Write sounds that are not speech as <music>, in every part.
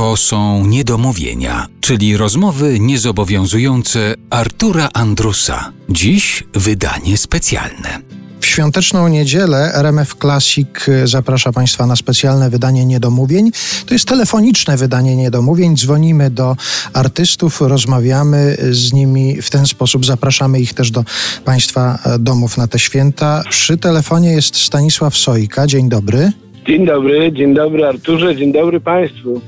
To są niedomówienia, czyli rozmowy niezobowiązujące Artura Andrusa. Dziś wydanie specjalne. W świąteczną niedzielę RMF Classic zaprasza Państwa na specjalne wydanie Niedomówień. To jest telefoniczne wydanie Niedomówień. Dzwonimy do artystów, rozmawiamy z nimi w ten sposób. Zapraszamy ich też do Państwa domów na te święta. Przy telefonie jest Stanisław Sojka. Dzień dobry. Dzień dobry, dzień dobry Arturze, dzień dobry Państwu.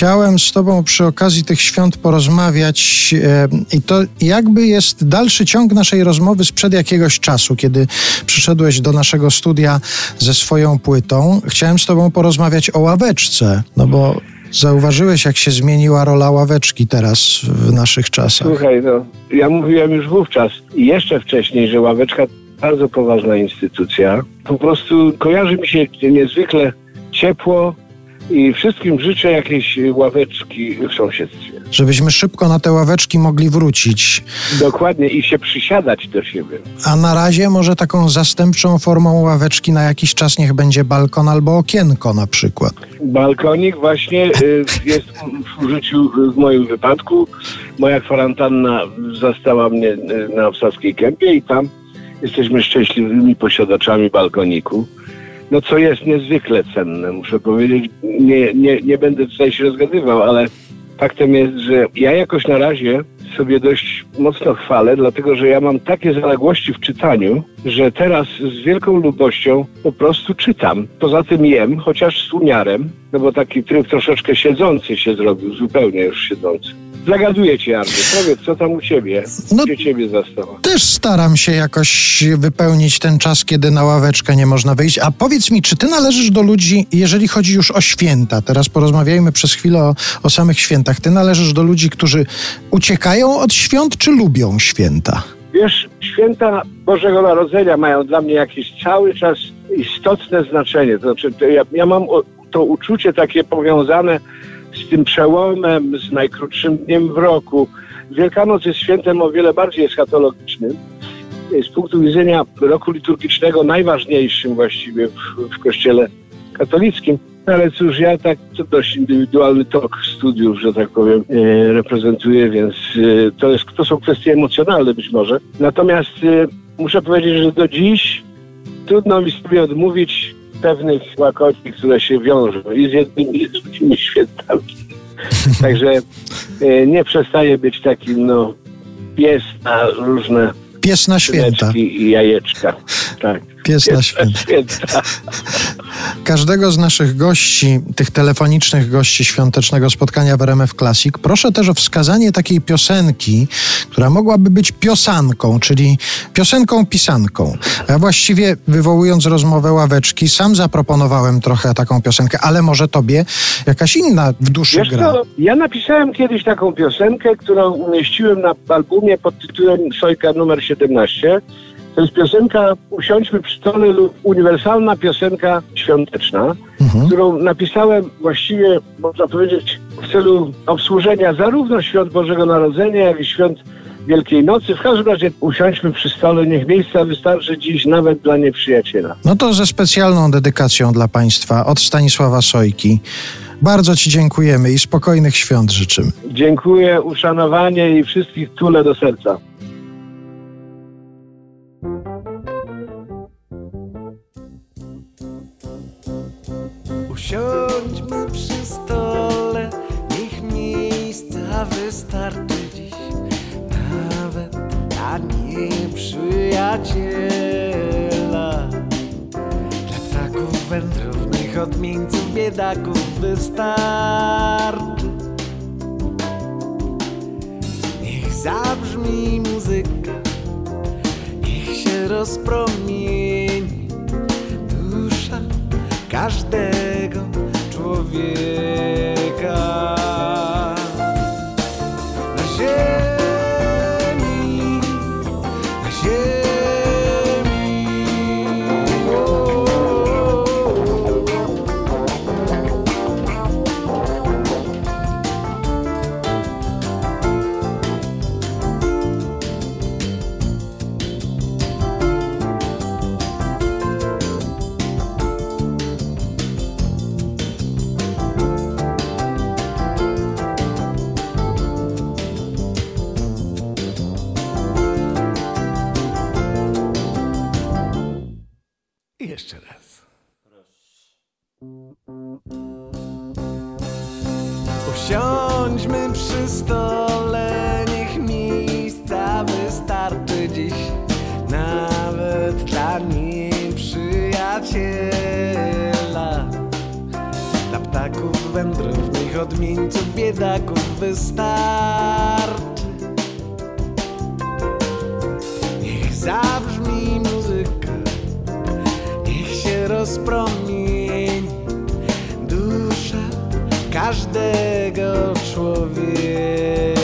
Chciałem z Tobą przy okazji tych świąt porozmawiać e, i to jakby jest dalszy ciąg naszej rozmowy sprzed jakiegoś czasu, kiedy przyszedłeś do naszego studia ze swoją płytą. Chciałem z Tobą porozmawiać o ławeczce, no bo zauważyłeś, jak się zmieniła rola ławeczki teraz w naszych czasach. Słuchaj, no, ja mówiłem już wówczas i jeszcze wcześniej, że ławeczka bardzo poważna instytucja. Po prostu kojarzy mi się niezwykle ciepło i wszystkim życzę jakiejś ławeczki w sąsiedztwie. Żebyśmy szybko na te ławeczki mogli wrócić. Dokładnie i się przysiadać do siebie. A na razie może taką zastępczą formą ławeczki na jakiś czas niech będzie balkon albo okienko na przykład. Balkonik właśnie y, <laughs> jest w użyciu w moim wypadku. Moja kwarantanna zastała mnie y, na Obsadzkiej Kępie i tam jesteśmy szczęśliwymi posiadaczami balkoniku. No co jest niezwykle cenne, muszę powiedzieć. Nie, nie, nie będę tutaj się rozgadywał, ale faktem jest, że ja jakoś na razie sobie dość mocno chwalę, dlatego że ja mam takie zaległości w czytaniu, że teraz z wielką lubością po prostu czytam. Poza tym jem, chociaż z umiarem, no bo taki tryb troszeczkę siedzący się zrobił, zupełnie już siedzący. Zagaduję cię, Artur. Powiedz, co tam u ciebie? No, Gdzie ciebie zastała? Też staram się jakoś wypełnić ten czas, kiedy na ławeczkę nie można wyjść. A powiedz mi, czy ty należysz do ludzi, jeżeli chodzi już o święta, teraz porozmawiajmy przez chwilę o, o samych świętach, ty należysz do ludzi, którzy uciekają od świąt, czy lubią święta? Wiesz, święta Bożego Narodzenia mają dla mnie jakieś cały czas istotne znaczenie. To znaczy, to ja, ja mam to uczucie takie powiązane z tym przełomem, z najkrótszym dniem w roku. Wielkanoc jest świętem o wiele bardziej eschatologicznym. Z punktu widzenia roku liturgicznego najważniejszym właściwie w, w kościele katolickim. Ale cóż, ja tak to dość indywidualny tok studiów, że tak powiem, e, reprezentuję, więc e, to, jest, to są kwestie emocjonalne być może. Natomiast e, muszę powiedzieć, że do dziś trudno mi sobie odmówić pewnych łakoci, które się wiążą i z jednymi i z drugimi <laughs> świętami. Także e, nie przestaje być takim, no, pies na różne Pies na święta. i jajeczka. Tak. Pies, na święta. Każdego z naszych gości, tych telefonicznych gości świątecznego spotkania w RMF Classic, proszę też o wskazanie takiej piosenki, która mogłaby być piosanką, czyli piosenką pisanką. Ja właściwie wywołując rozmowę ławeczki, sam zaproponowałem trochę taką piosenkę, ale może tobie jakaś inna w duszy Wiesz gra. Co, ja napisałem kiedyś taką piosenkę, którą umieściłem na albumie pod tytułem Sojka numer 17 to jest piosenka Usiądźmy przy stole lub uniwersalna piosenka świąteczna, mhm. którą napisałem właściwie, można powiedzieć, w celu obsłużenia zarówno świąt Bożego Narodzenia, jak i świąt Wielkiej Nocy. W każdym razie usiądźmy przy stole, niech miejsca wystarczy dziś nawet dla nieprzyjaciela. No to ze specjalną dedykacją dla Państwa od Stanisława Sojki. Bardzo Ci dziękujemy i spokojnych świąt życzymy. Dziękuję, uszanowanie i wszystkich tule do serca. Wystarczy dziś nawet dla nieprzyjaciela. Dla ptaków wędrownych, odmieńców, biedaków wystarczy. Niech zabrzmi muzyka, niech się rozpromieni dusza każdego człowieka. Usiądźmy przy stole, niech miejsca wystarczy dziś. Nawet dla nieprzyjaciela. Dla ptaków wędrownych, odmieńców, biedaków wystarczy. Niech zabrzmi muzyka, niech się rozpromieni każdego człowieka.